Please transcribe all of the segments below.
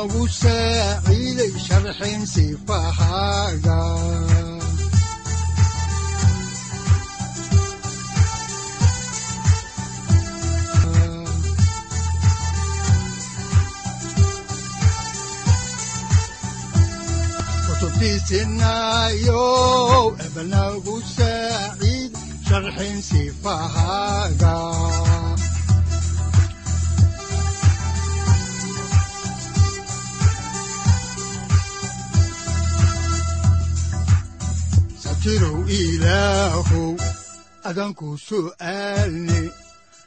udanogu saaciiday sharxin sifahaaga kutubtiisinayow ebanagu saaciid sharxin sifahaaga satirow ilaahow adanku su'aalne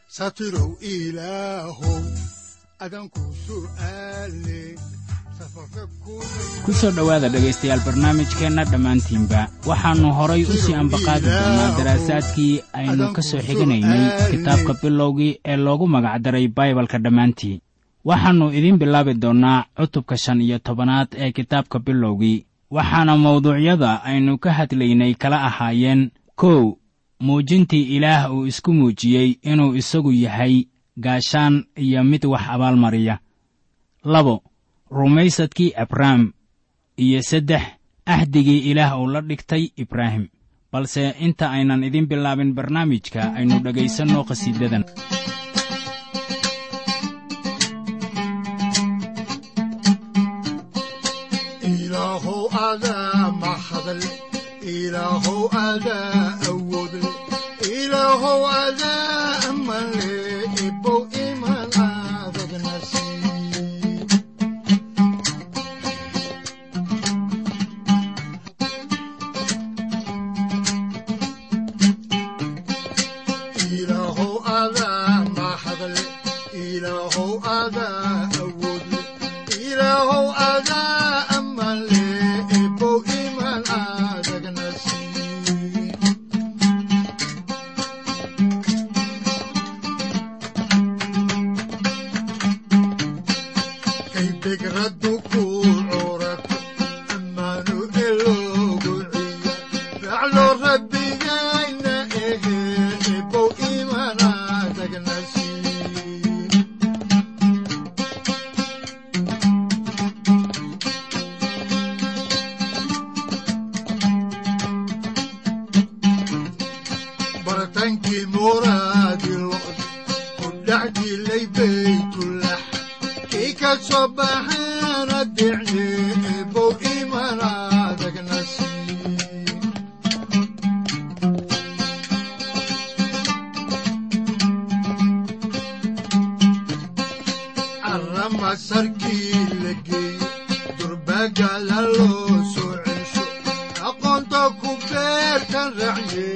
satirow ilaahow adanku su'aalne ku soo dhowaada dhegaystayaal barnaamijkeenna dhammaantiinba. Waxaannu horay u sii ambaqaadi doonnaa daraasaadkii aynu ka soo xiganaynay kitaabka bilowgii ee loogu magacdaray baibalka dhammaantii waxaannu idiin bilaabi doonnaa cutubka shan iyo tobanaad ee kitaabka bilowgii waxaana mawduucyada aynu ka hadlaynay kala ahaayeen. Kow muujintii ilaah uu isku muujiyey inuu isagu yahay gaashaan iyo mid wax abaalmariya. Labo rumaysadkii abrahm iyo saddex ahdigii ilaah uu la dhigtay ibraahim. Balse inta aynan idin bilaabin barnaamijka aynu dhegaysanno qhasiidadan aad Galilina wax barye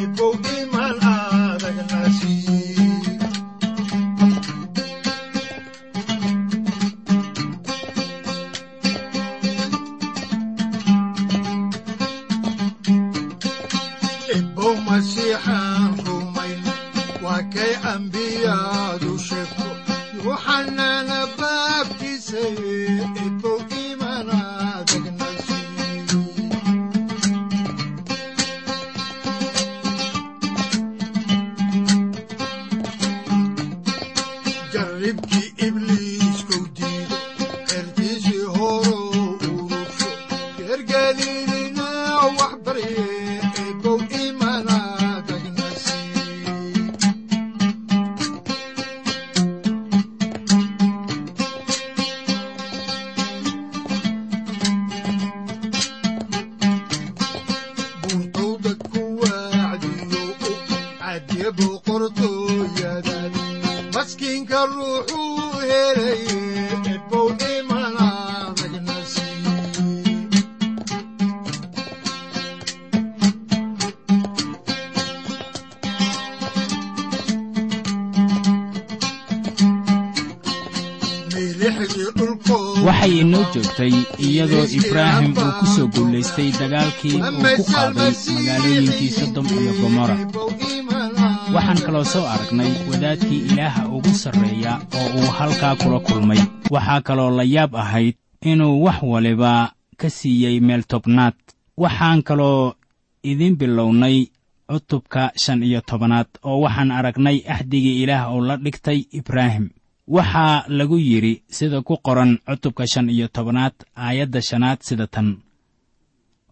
ebow imana tagna dagaalkii uu ku qaaday magaalooyinkii sodom iyo gomora waxaan kaloo soo aragnay wadaadkii ilaaha ugu sarreeya oo uu halkaa kula kulmay. Waxaa kaloo la yaab ahayd inuu wax waliba ka siiyey meel tobnaad waxaan kaloo idiin bilownay cutubka shan iyo tobanaad oo waxaan aragnay axdigii ilaah oo la dhigtay ibraahim. Waxaa lagu yidhi sida ku qoran cutubka shan iyo tobanaad aayadda shanaad sida tan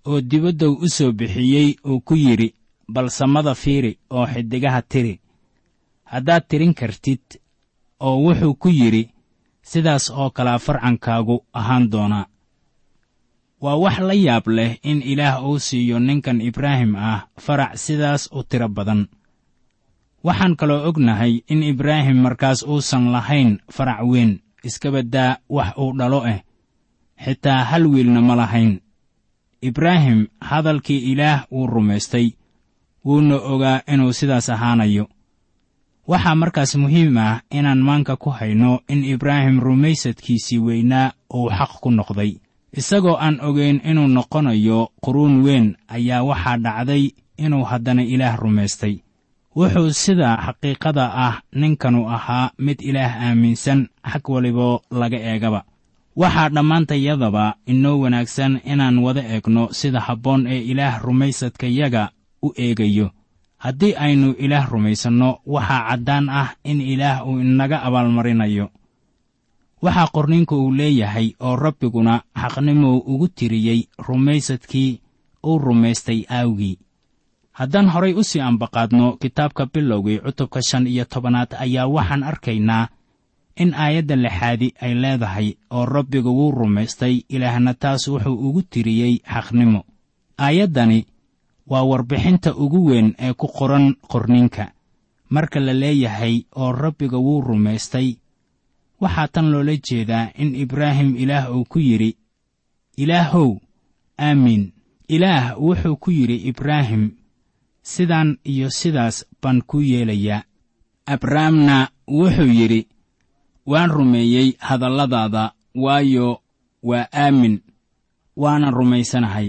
oo dibaddow u soo bixiyey uu ku yidhi bal samada fiiri oo xiddigaha tiri. Haddaad tirin kartid oo wuxuu ku yidhi sidaas oo kalea farcankaagu ahaan doonaa. Waa wax la yaab leh in ilaah uu siiyo ninkan ibraahim ah farac sidaas u tiro badan. Waxaan kaloo ognahay in ibraahim markaas uusan lahayn farac weyn iskabaddaa wax uu dhalo ah xitaa hal wiilna ma lahayn ibraahim hadalkii ilaah wuu rumaystay wuuna ogaa inuu sidaas ahaanayo. Waxaa markaas muhiim ah inaan maanka ku hayno in ibraahim rumaysadkiisii weynaa uu xaq ku noqday. Isagoo aan ogayn inuu noqonayo quruun weyn ayaa waxaa dhacday inuu haddana ilaah rumaystay. Wuxuu sida xaqiiqada ah ninkanu ahaa mid ilaah aaminsan xag waliboo laga eegaba waxaa dhammaantayadaba inoo wanaagsan inaan wada eegno sida habboon ee ilaah rumaysadkayaga u eegayo. Haddii aynu ilaah rumaysanno waxaa caddaan ah in ilaah uu inaga abaalmarinayo. Waxaa qorniinku uu leeyahay oo rabbiguna xaqnimou ugu tiriyey rumaysadkii uu rumaystay aawgii haddaan horay u sii ambaqaadno kitaabka bilowgii cutubka shan iyo tobanaad ayaa waxaan arkaynaa in aayadda lixaadi ay leedahay oo rabbigu wuu rumaystay ilaahna taas wuxuu ugu tiriyey xaqnimo. Aayaddani waa warbixinta ugu weyn ee ku qoran qorninka. Marka la leeyahay oo rabbiga wuu rumaystay waxaa tan loola jeedaa in ibraahim ilaah uu ku yidhi ilaahow aamiin ilaah wuxuu ku yidhi ibraahim sidaan iyo sidaas baan ku yeelayaa. Abrahamna wuxuu yidhi waan rumeeyey hadalladaada waayo waa aamin waana rumaysanahay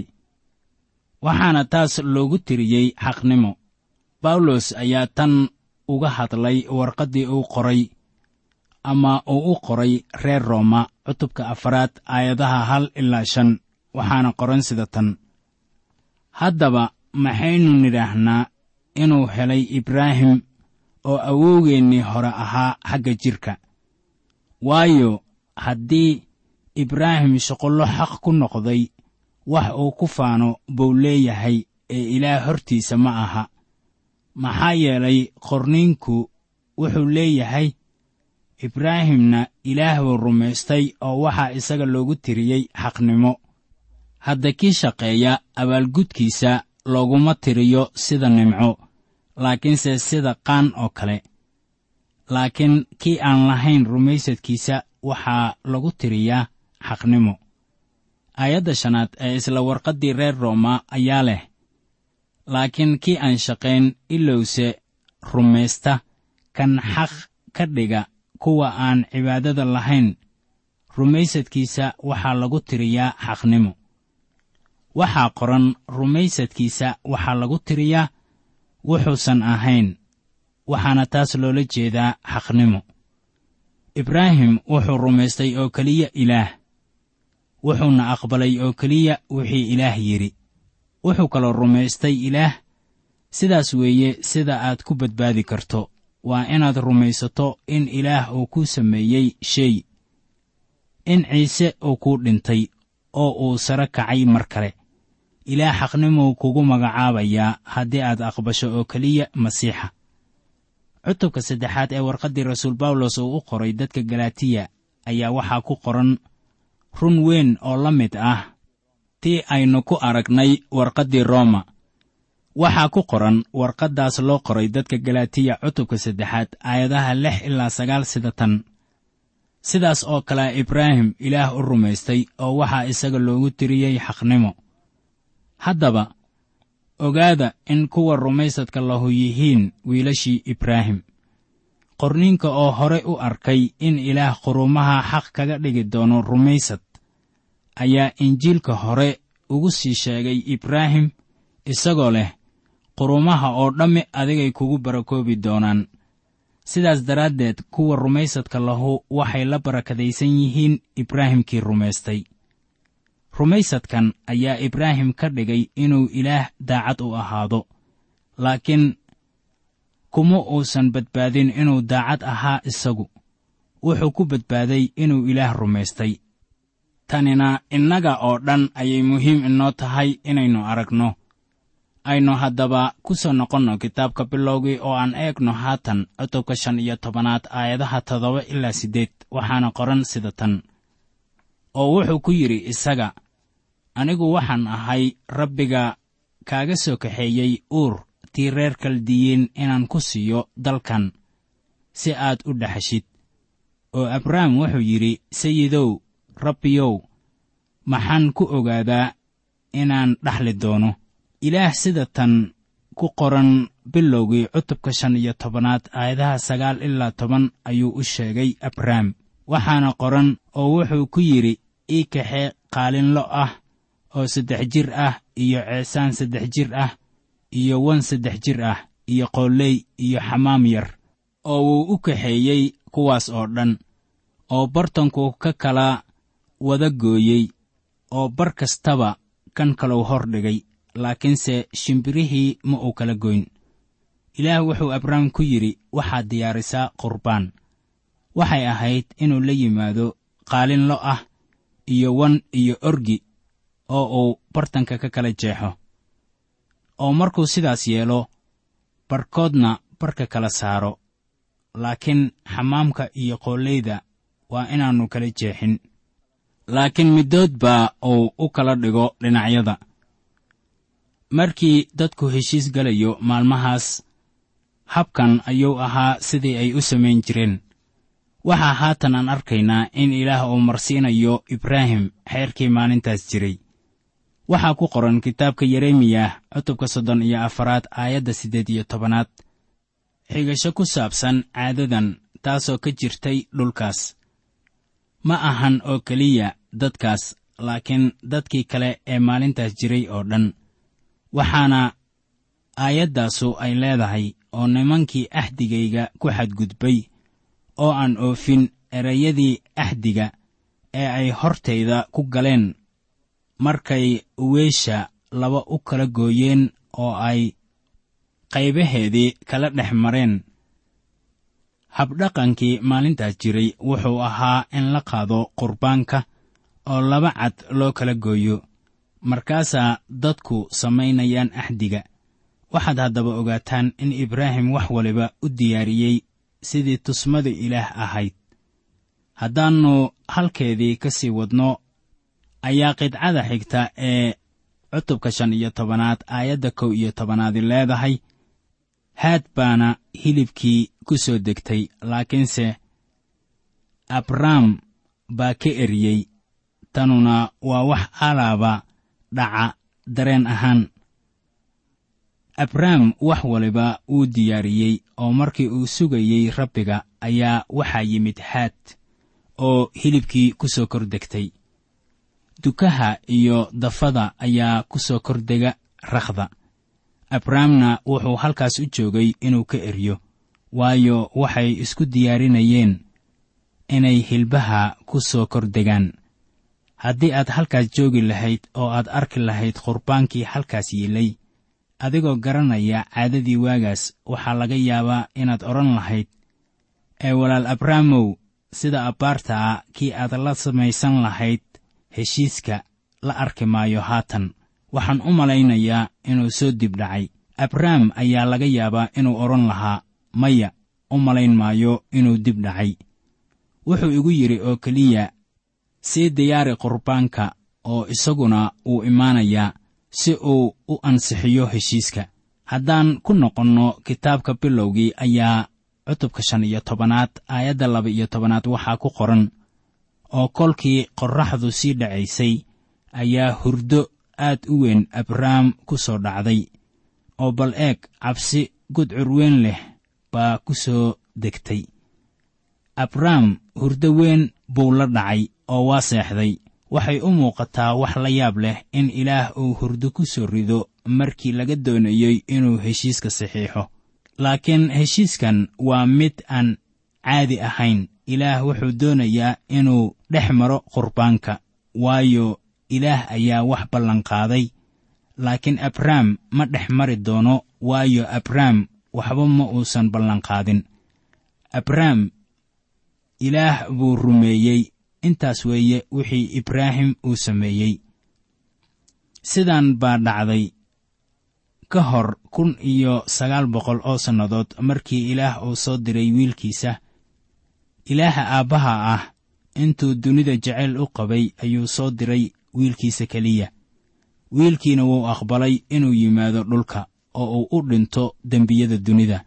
waxaana taas loogu tiriyey xaqnimo. Bawlos ayaa tan uga hadlay warqaddii uu qoray ama uu u qoray reer rooma cutubka afaraad aayadaha hal ilaa shan waxaana qoran sida tan. Haddaba maxaynu nidhaahnaa inuu helay ibraahim oo awowgeennii hore ahaa xagga jidhka waayo haddii ibraahim shuqullo xaq ku noqday wax uu ku faano buu leeyahay ee ilaah hortiisa ma aha. Maxaa yeelay qorniinku wuxuu leeyahay ibraahimna ilaah buu rumaystay oo waxaa isaga loogu tiriyey xaqnimo. Hadda kii shaqeeya abaalgudkiisa looguma tiriyo sida nimco laakiinse sida qaan oo kale laakiin kii aan lahayn rumaysadkiisa waxaa lagu tiriyaa xaqnimo. Aayadda shanaad ee isla warqaddii reer rooma ayaa leh laakiin kii aan shaqayn ilowse rumaysta kan xaq ka dhiga kuwa aan cibaadada lahayn rumaysadkiisa waxaa lagu tiriyaa xaqnimo. Waxaa qoran rumaysadkiisa waxaa lagu tiriyaa wuxuusan ahayn waxaana taas loola jeedaa xaqnimo. Ibraahim wuxuu rumaystay oo keliya ilaah. Wuxuuna aqbalay oo keliya wixii ilaah yidhi. Wuxuu kaloo rumaystay ilaah. Sidaas weeye sida aad ku badbaadi karto waa inaad rumaysato in ilaah uu kuu sameeyey shay. In ciise uu kuu dhintay oo uu sare kacay mar kale. Ilaah xaqnimuu kugu magacaabayaa haddii aad aqbasho oo keliya masiixa cutubka saddexaad ee warqaddii rasuul bawlos uu u qoray dadka galatiya ayaa waxaa ku qoran run weyn oo la mid ah tii aynu ku aragnay warqaddii rooma. Waxaa ku qoran warqaddaas loo qoray dadka galatiya cutubka saddexaad aayadaha lix ilaa sagaal sida tan sidaas oo kalea ibraahim ilaah u rumaystay oo waxaa isaga loogu tiriyey xaqnimo. Haddaba ogaada in kuwa rumaysadka lahu yihiin wiilashii ibraahim. Qorniinka oo hore u arkay in ilaah qurumaha xaq kaga dhigi doono rumaysad ayaa injiilka hore ugu sii sheegay ibraahim isagoo leh qurumaha oo dhammi adigay kugu barakoobi doonaan. Sidaas daraaddeed kuwa rumaysadka lahu waxay la barakadaysan yihiin ibraahimkii rumaystay rumaysadkan ayaa ibraahim ka dhigay inuu ilaah daacad u ahaado. Laakiin kuma uusan badbaadin inuu daacad ahaa isagu. Wuxuu ku badbaaday inuu ilaah rumaystay. Tanina innaga oo dhan ayay muhiim inoo tahay inaynu aragno. Aynu haddaba ku soo noqonno kitaabka bilowgii oo aan eegno haatan cutubka shan iyo tobanaad aayadaha toddoba ilaa siddeed waxaana qoran sida tan. Oo wuxuu ku yidhi isaga anigu waxaan ahay rabbiga kaaga soo kaxeeyey uur tii reer kaldiyiin inaan ku siiyo dalkan si aad u dhexashid. Oo abrahm wuxuu yidhi sayidow rabbiyow maxaan ku ogaadaa inaan dhaxli doono. Ilaah sida tan ku qoran bilowgii cutubka shan iyo tobanaad aayadaha sagaal ilaa toban ayuu u sheegay abrahm waxaana qoran oo wuxuu ku yidhi ii kaxee qaalinlo ah oo saddex jir ah iyo ceesaan saddex jir ah iyo wan saddex jir ah iyo qooley iyo xamaam yar oo wuu u kaxeeyey kuwaas oo dhan oo bartanku ka kala wada gooyey oo bar kastaba kan kalou hor dhigay laakiinse shimbirihii ma uu kala goyn. Ilaah wuxuu abrahm ku yidhi waxaad diyaarisaa qurbaan. Waxay ahayd inuu la yimaado qaalinlo ah iyo wan iyo orgi oo uu bartanka ka kala jeexo. Oo markuu sidaas yeelo barhkoodna barka kala saaro. Laakiin xamaamka iyo qooleyda waa inaannu kala jeexin. Laakiin middood baa uu u kala dhigo dhinacyada. Markii dadku heshiis galayo maalmahaas habkan ayuu ahaa sidii ay u samayn jireen. Waxaa haatan aan arkaynaa in ilaah uu marsiinayo ibraahim xeerkii maalintaas jiray waxaa ku qoran kitaabka yeremiyah cutubka soddon iyo afaraad aayadda siddeed iyo tobanaad. Xigasho ku saabsan caadadan taasoo ka jirtay dhulkaas. Ma ahan oo keliya dadkaas laakiin dadkii kale ee maalintaas jiray oo dhan. Waxaana aayaddaasu ay leedahay oo nimankii axdigayga ku xadgudbay oo aan oofin erayadii axdiga ee ay hortayda ku galeen markay weesha laba u kala gooyeen oo ay qaybaheedii kala dhex mareen. Habdhaqankii maalintaas jiray wuxuu ahaa in la qaado qurbaanka oo laba cad loo kala gooyo markaasaa dadku samaynayaan axdiga. Waxaad haddaba ogaataan in ibraahim wax waliba u diyaariyey sidii tusmada ilaah ahayd. Haddaannu halkeedii ka sii wadno ayaa qidcada xigta ee cutubka shan iyo tobanaad aayadda kow iyo tobanaadi leedahay. Haad baana hilibkii ku soo degtay laakiinse abrahm baa ka eriyey. Tanuna waa wax alaaba dhaca dareen ahaan. Abrahm wax waliba wuu diyaariyey oo markii uu sugayey rabbiga ayaa waxaa yimid haad oo hilibkii ku soo kor degtay dukaha iyo dafada ayaa ku soo kordega rakhda. Abrahamna wuxuu halkaas u joogay inuu ka eryo waayo waxay isku diyaarinayeen inay hilbaha ku soo kordegaan haddii aad halkaas joogi lahayd oo aad arki lahayd qurbaankii halkaas yiilay adigoo garanaya caadadii waagaas waxaa laga yaabaa inaad odhan lahayd ee walaal abraamow sida abbaarta ah kii aad la samaysan lahayd heshiiska la arki maayo haatan. Waxaan u malaynayaa inuu soo dib dhacay. Abrahm ayaa laga yaabaa inuu odhan lahaa maya u malayn maayo inuu dib dhacay. Wuxuu igu yidhi oo keliya sii diyaari qurbaanka oo isaguna wuu imaanayaa si uu u ansixiyo heshiiska. Haddaan ku noqonno kitaabka bilowgii ayaa cutubka shan iyo tobanaad aayadda laba iyo tobanaad waxaa ku qoran oo kolkii qorraxdu sii dhacaysay ayaa hurdo aad u weyn abrahm ku soo dhacday oo bal eeg cabsi gudcur weyn leh baa ku soo degtay. Abrahm hurdo weyn buu la dhacay oo waa seexday. Waxay u muuqataa wax la yaab leh in ilaah uu hurdo ku soo rido markii laga doonayey inuu heshiiska saxiixo. Laakiin heshiiskan waa mid aan caadi ahayn ilaah wuxuu doonayaa inuu dhex maro qurbaanka waayo ilaah ayaa wax ballanqaaday laakiin abrahm ma dhex mari doono waayo abrahm waxba ma uusan ballanqaadin abrahm ilaah buu rumeeyey. Intaas weeye wixii ibraahim uu sameeyey. Sidaan baa dhacday. Ka hor kun iyo sagaal boqol oo sannadood markii ilaah uu soo diray wiilkiisa ilaaha aabbaha ah intuu dunida jeceyl u qabay ayuu soo diray wiilkiisa keliya. Wiilkiina wuu aqbalay inuu yimaado dhulka oo uu u dhinto dembiyada dunida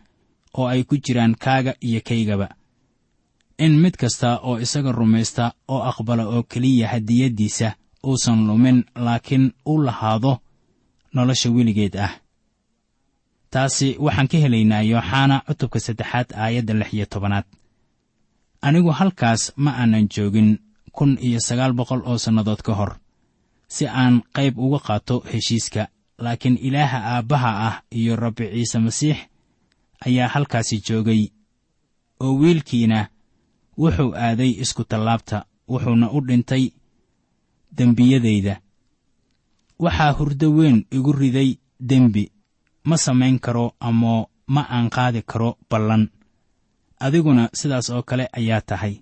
oo ay ku jiraan kaaga iyo kaygaba. In mid kasta oo isaga rumaysta oo aqbala oo keliya hadiyaddiisa uusan lumin laakiin u lahaado nolosha weligeed ah. Taasi waxaan ka helaynaa yooxana cutubka saddexaad aayadda lix iyo tobanaad anigu halkaas ma aanan joogin kun iyo sagaal boqol oo sannadood ka hor si aan qayb uga qaato heshiiska. Laakiin ilaaha aabbaha ah iyo rabbi ciise masiix ayaa halkaasi joogay oo wiilkiina wuxuu aaday isku tallaabta wuxuuna u dhintay dembiyadayda waxaa hurdo weyn igu riday dembi ma samayn karo ama ma aan qaadi karo ballan adiguna sidaas oo kale ayaa tahay.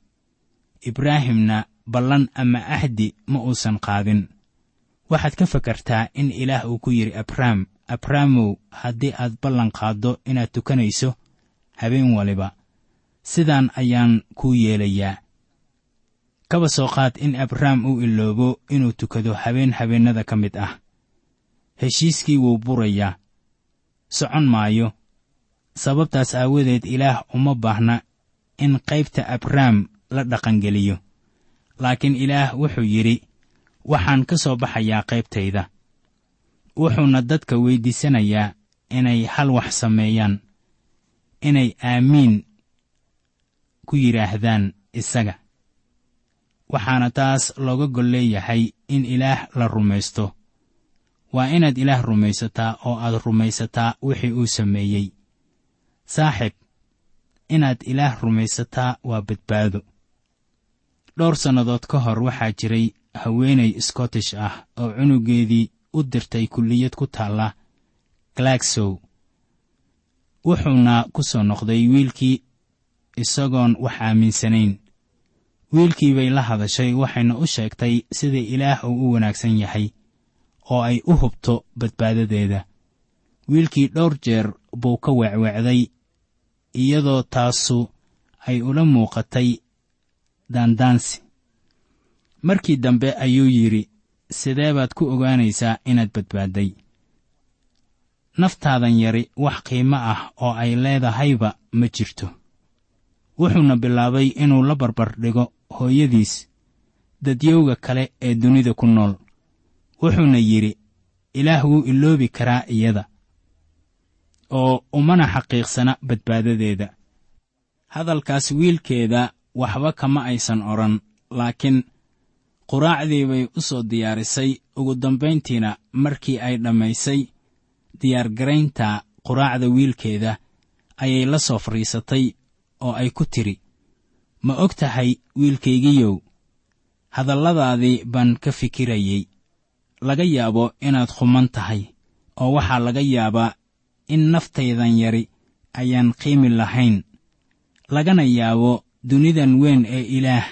Ibraahimna ballan ama ahdi ma uusan qaadin. Waxaad ka fakartaa in ilaah uu ku yidhi abrahm abrahamow haddii aad ballan qaaddo inaad tukanayso habeen waliba. Sidaan ayaan kuu yeelayaa. Kaba soo qaad in abraham uu iloobo inuu tukado habeen habeennada ka mid ah. Heshiiskii wuu burayaa. Socon maayo sababtaas aawadeed ilaah uma baahna in qaybta abraham la dhaqangeliyo. Laakiin ilaah wuxuu yidhi waxaan ka soo baxayaa qaybtayda. Wuxuuna dadka weyddiisanayaa inay hal wax sameeyaan inay aamiin ku yidhaahdaan isaga. Waxaana taas looga gol leeyahay in ilaah la rumaysto. Waa inaad ilaah rumaysataa oo aad rumaysataa wixii uu sameeyey saaxib inaad ilaah rumaysataa waa badbaado. Dhowr sannadood ka hor waxaa jiray haweenay scottish ah oo cunugeedii u dirtay kulliyad ku taalla galagsow wuxuuna ku soo noqday wiilkii isagoon wax aaminsanayn. Wiilkii bay la hadashay waxayna u sheegtay sida ilaah uu u wanaagsan yahay oo ay u hubto badbaadadeeda. Wiilkii dhowr jeer buu ka weecweecday iyadoo taasu ay ula muuqatay daandaansi. Markii dambe ayuu yidhi sidee baad ku ogaanaysaa inaad badbaadday naftaadan yari wax qiimo ah oo ay leedahayba ma jirto. Wuxuuna bilaabay inuu la barbar dhigo hooyadiis dadyowga kale ee dunida ku nool. Wuxuuna yidhi ilaah wuu iloobi karaa iyada oo umana xaqiiqsana badbaadadeeda. Hadalkaas wiilkeeda waxba kama aysan odhan laakiin quraacdii bay u soo diyaarisay. Ugu dambayntiina markii ay dhammaysay diyaargaraynta quraacda wiilkeeda ayay la soo fadhiisatay oo ay ku tidhi ma og tahay wiilkaygiyow hadalladaadii baan ka fikirayey laga yaabo inaad khuman tahay oo waxaa laga yaabaa in naftaydan yari ayaan qiimi lahayn. Lagana yaabo dunidan weyn ee ilaah.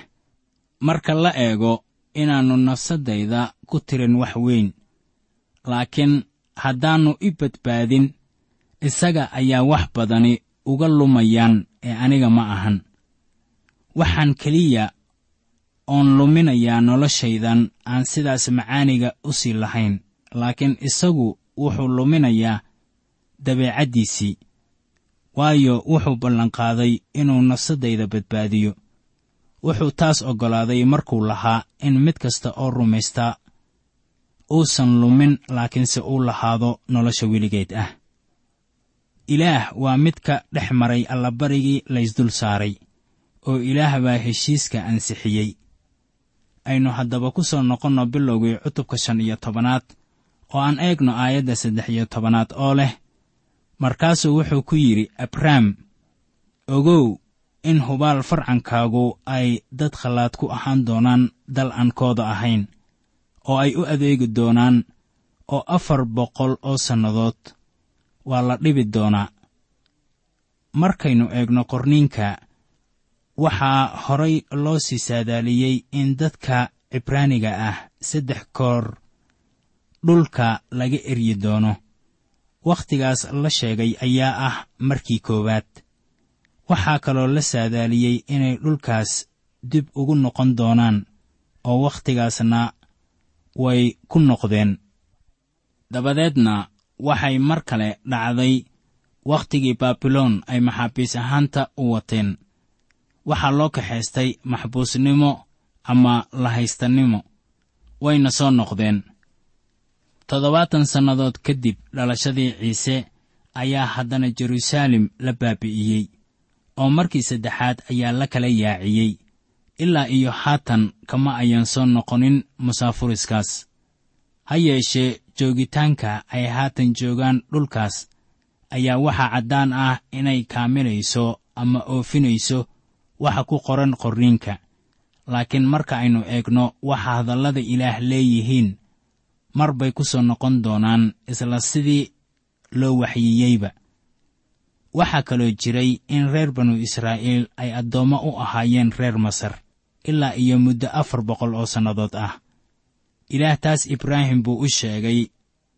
Marka la eego inaannu nafsaddayda ku tirin wax weyn laakiin haddaannu i badbaadin isaga ayaa wax badani uga lumayaan ee aniga ma ahan. Waxaan keliya oon luminayaa noloshaydan aan sidaas macaaniga u sii lahayn laakiin isagu wuxuu luminayaa dabeecaddiisii waayo wuxuu ballanqaaday inuu nafsaddayda badbaadiyo. Wuxuu taas oggolaaday markuu lahaa in mid kasta oo rumaystaa uusan lumin laakiinse uu lahaado nolosha weligeed ah. Ilaah waa mid ka dhex maray allabarigii laysdul saaray oo ilaah baa heshiiska ansixiyey. Aynu haddaba ku soo noqonno bilowgii cutubka shan iyo tobanaad oo aan eegno aayadda saddex iyo tobanaad oo leh markaasuu wuxuu ku yidhi abrahm ogow in hubaal farcankaagu ay dad khallaad ku ahaan doonaan dal aan kooda ahayn oo ay u adeegi doonaan oo afar boqol oo sannadood. Waa la dhibi doonaa. Markaynu eegno qorniinka waxaa horay loo sii saadaaliyey in dadka cibraaniga ah saddex koor dhulka laga eryi doono wakhtigaas la sheegay ayaa ah markii koowaad. Waxaa kaloo la saadaaliyey inay dhulkaas dib ugu noqon doonaan oo wakhtigaasna way ku noqdeen. Dabadeedna waxay mar kale dhacday wakhtigii baabiloon ay maxaabiis ahaanta u wateen. Waxaa loo kaxaystay maxbuusnimo ama lahaystannimo. Wayna soo noqdeen toddobaatan sannadood kadib dhalashadii ciise ayaa haddana jeruusaalem la baabi'iyey oo markii saddexaad ayaa la kala yaaciyey. Ilaa iyo haatan kama ayan soo noqonin musaafuriskaas. Ha yeeshee joogitaanka ay haatan joogaan dhulkaas ayaa waxaa caddaan ah inay kaamilayso ama oofinayso waxa ku qoran qorniinka. Laakiin marka aynu eegno waxa hadallada ilaah leeyihiin mar bay ku soo noqon doonaan isla sidii loo waxyiyeyba waxaa kaloo jiray in reer banu israa'iil ay addoommo u ahaayeen reer masar ilaa iyo muddo afar boqol oo sannadood ah. Ilaah taas ibraahim buu u sheegay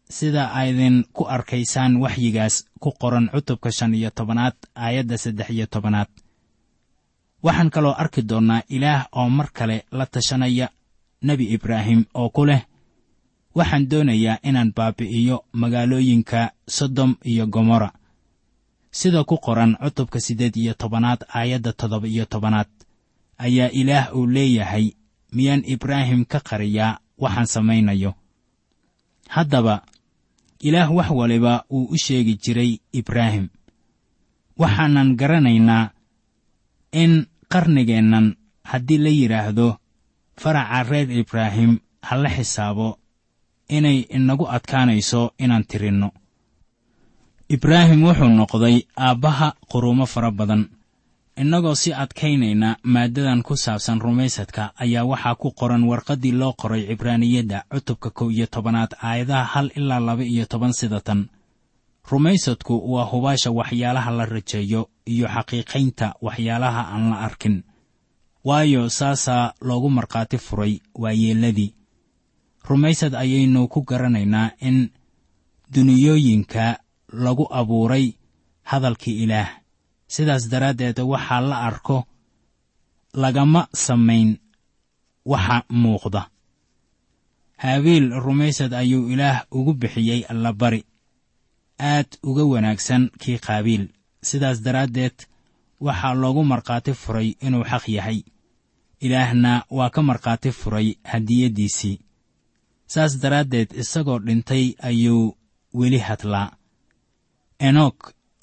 sida aydin ku arkaysaan waxyigaas ku qoran cutubka shan iyo tobanaad aayadda saddex iyo tobanaad. Waxaan kaloo arki doonnaa ilaah oo mar kale la tashanaya nebi ibraahim oo ku leh waxaan doonayaa inaan baabi'iyo magaalooyinka sodom iyo gomorra. Sida ku qoran cutubka siddeed iyo tobanaad aayadda toddoba iyo tobanaad. Ayaa ilaah uu leeyahay miyaan ibraahim ka qariyaa waxaan samaynayo. Haddaba ilaah wax waliba uu u sheegi jiray ibraahim. Waxaanan garanaynaa in qarnigeennan haddii la yidhaahdo faraca reer ibraahim ha la xisaabo inay inagu adkaanayso inaan tirinno. Ibraahim wuxuu noqday aabbaha quruumo fara badan. Innagoo si adkaynayna maaddadan ku saabsan rumaysadka ayaa waxaa ku qoran warqaddii loo qoray cibraaniyadda cutubka kow iyo tobanaad aayadaha hal ilaa laba iyo toban sida tan. Rumaysadku waa hubaasha waxyaalaha la rajeeyo iyo xaqiiqaynta waxyaalaha aan la arkin. Waayo saasaa loogu markhaati furay waayeelladii rumaysad ayaynu ku garanaynaa in duniyooyinka lagu abuuray hadalkii ilaah. Sidaas daraaddeed waxaa la arko lagama samayn waxa muuqda. Haabiil rumaysad ayuu ilaah ugu bixiyey allabari aad uga wanaagsan kii qaabiil sidaas daraaddeed waxaa loogu markhaati furay inuu xaq yahay. Ilaahna waa ka markhaati furay hadiyaddiisii saas daraaddeed isagoo dhintay ayuu weli hadlaa. Enok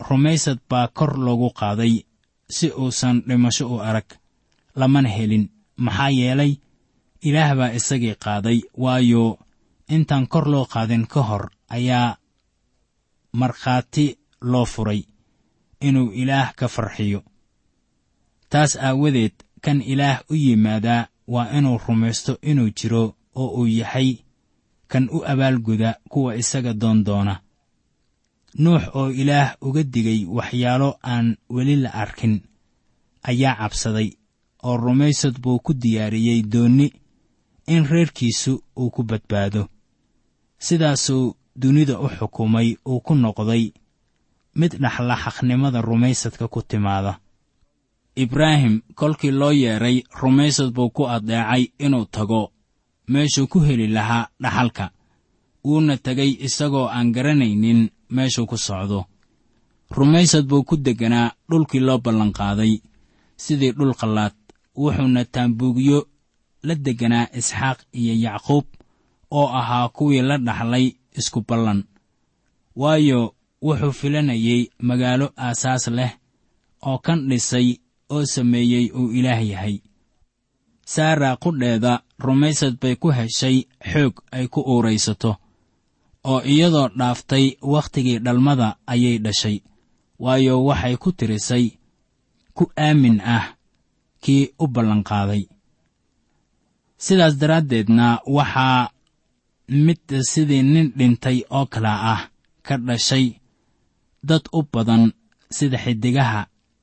rumaysad baa kor loogu qaaday si uusan dhimasho u arag. Lamana helin. Maxaa yeelay ilaah baa isagii qaaday waayo intaan kor loo qaadin ka hor ayaa markhaati loo furay inuu ilaah ka farxiyo. Taas aawadeed kan ilaah u yimaadaa waa inuu rumaysto inuu jiro oo uu yahay kan u abaalguda kuwa isaga doon doona. Nuux oo ilaah uga digay waxyaalo aan weli la arkin ayaa cabsaday oo rumaysad buu ku diyaariyey doonni in reerkiisu uu ku badbaado. Sidaasuu dunida u xukumay uu ku noqday mid dhaxla xaqnimada rumaysadka ku timaada. Ibraahim kolkii loo yeedhay rumaysad buu ku addeecay inuu tago meeshuu ku heli lahaa dhaxalka. Wuuna tegay isagoo aan garanaynin meeshuu ku socdo. Rumaysad buu ku degganaa dhulkii loo ballanqaaday. Sidii dhul qallaad wuxuuna taambuugyo la degganaa isxaaq iyo yacquub oo ahaa kuwii la dhaxlay isku ballan. Waayo wuxuu filanayey magaalo aasaas leh oo kan dhisay oo sameeyey uu ilaah yahay. Saara qudheeda rumaysad bay ku heshay xoog ay ku uuraysato oo iyadoo dhaaftay wakhtigii dhalmada ayay dhashay. Waayo waxay ku tirisay ku aamin ah kii u ballanqaaday. Sidaas daraaddeedna waxaa mid sidii nin dhintay oo kala ah ka dhashay dad u badan sida xiddigaha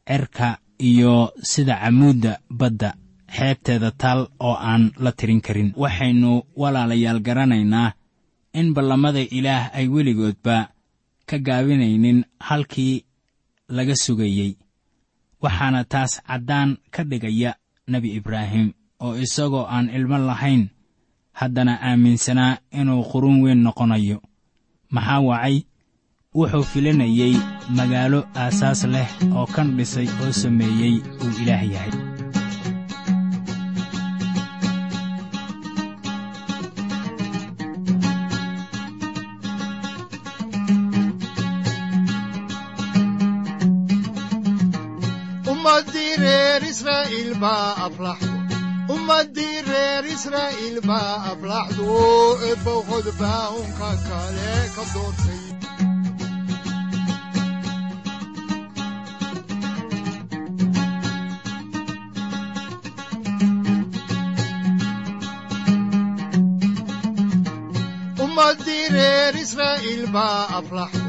cerka iyo sida camuudda badda xeebteeda taal oo aan la tirin karin. Waxaynu walaalayaal garanaynaa in ballamada ilaah ay weligoodba ka gaabinaynin halkii laga sugayey. Waxaana taas caddaan ka dhigaya nebi ibraahim oo isagoo aan ilmo lahayn haddana aaminsanaa inuu qurun weyn noqonayo. Maxaa wacay? Wuxuu filanayey magaalo aasaas leh oo kan dhisay oo sameeyey uu ilaah yahay reer israa'iil baa aflaxdo ummadii reer israa'iil baa aflaxdo eebowhod baa unka kale ka doortay ummadii reer israa'iil baa aflaxdo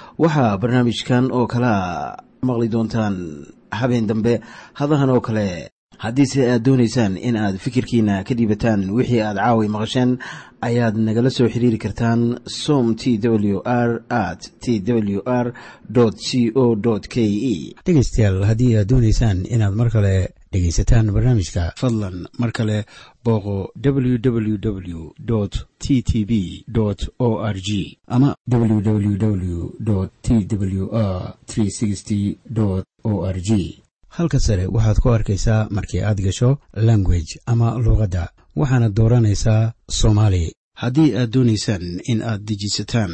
waxaa barnaamijkan oo kalaa maqli doontaan habeen dambe hadahan oo kale haddiise aad doonaysaan in aad fikirkiina ka dhiibataan wixii aad caawi maqasheen ayaad nagala soo xiriiri kartaan som t w r at t w r c o k e dhegaystayaal haddii aad doonaysaan inaad mar kale dhegaysataan barnaamijka fadlan mar kale booqo www t t b o r g. Ama www t w r o r g. Halka sare waxaad ku arkaysaa markii aad gasho language ama luuqadda waxaana dooranaysaa soomaali. Haddii aad doonaysaan in aad dejisataan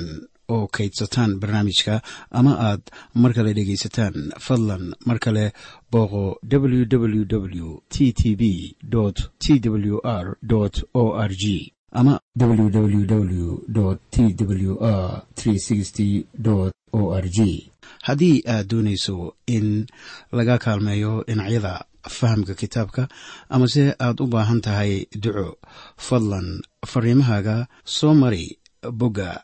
oo kaydsataan barnaamijka ama aad mar kale dhegaysataan fadlan mar kale booqo www t t b t w r o r g ama www t w r o r g haddii aad doonayso in laga kaalmeeyo dhinacyada fahamka kitaabka amase aad u baahan tahay duco fadlan fariimahaaga soo mari bogga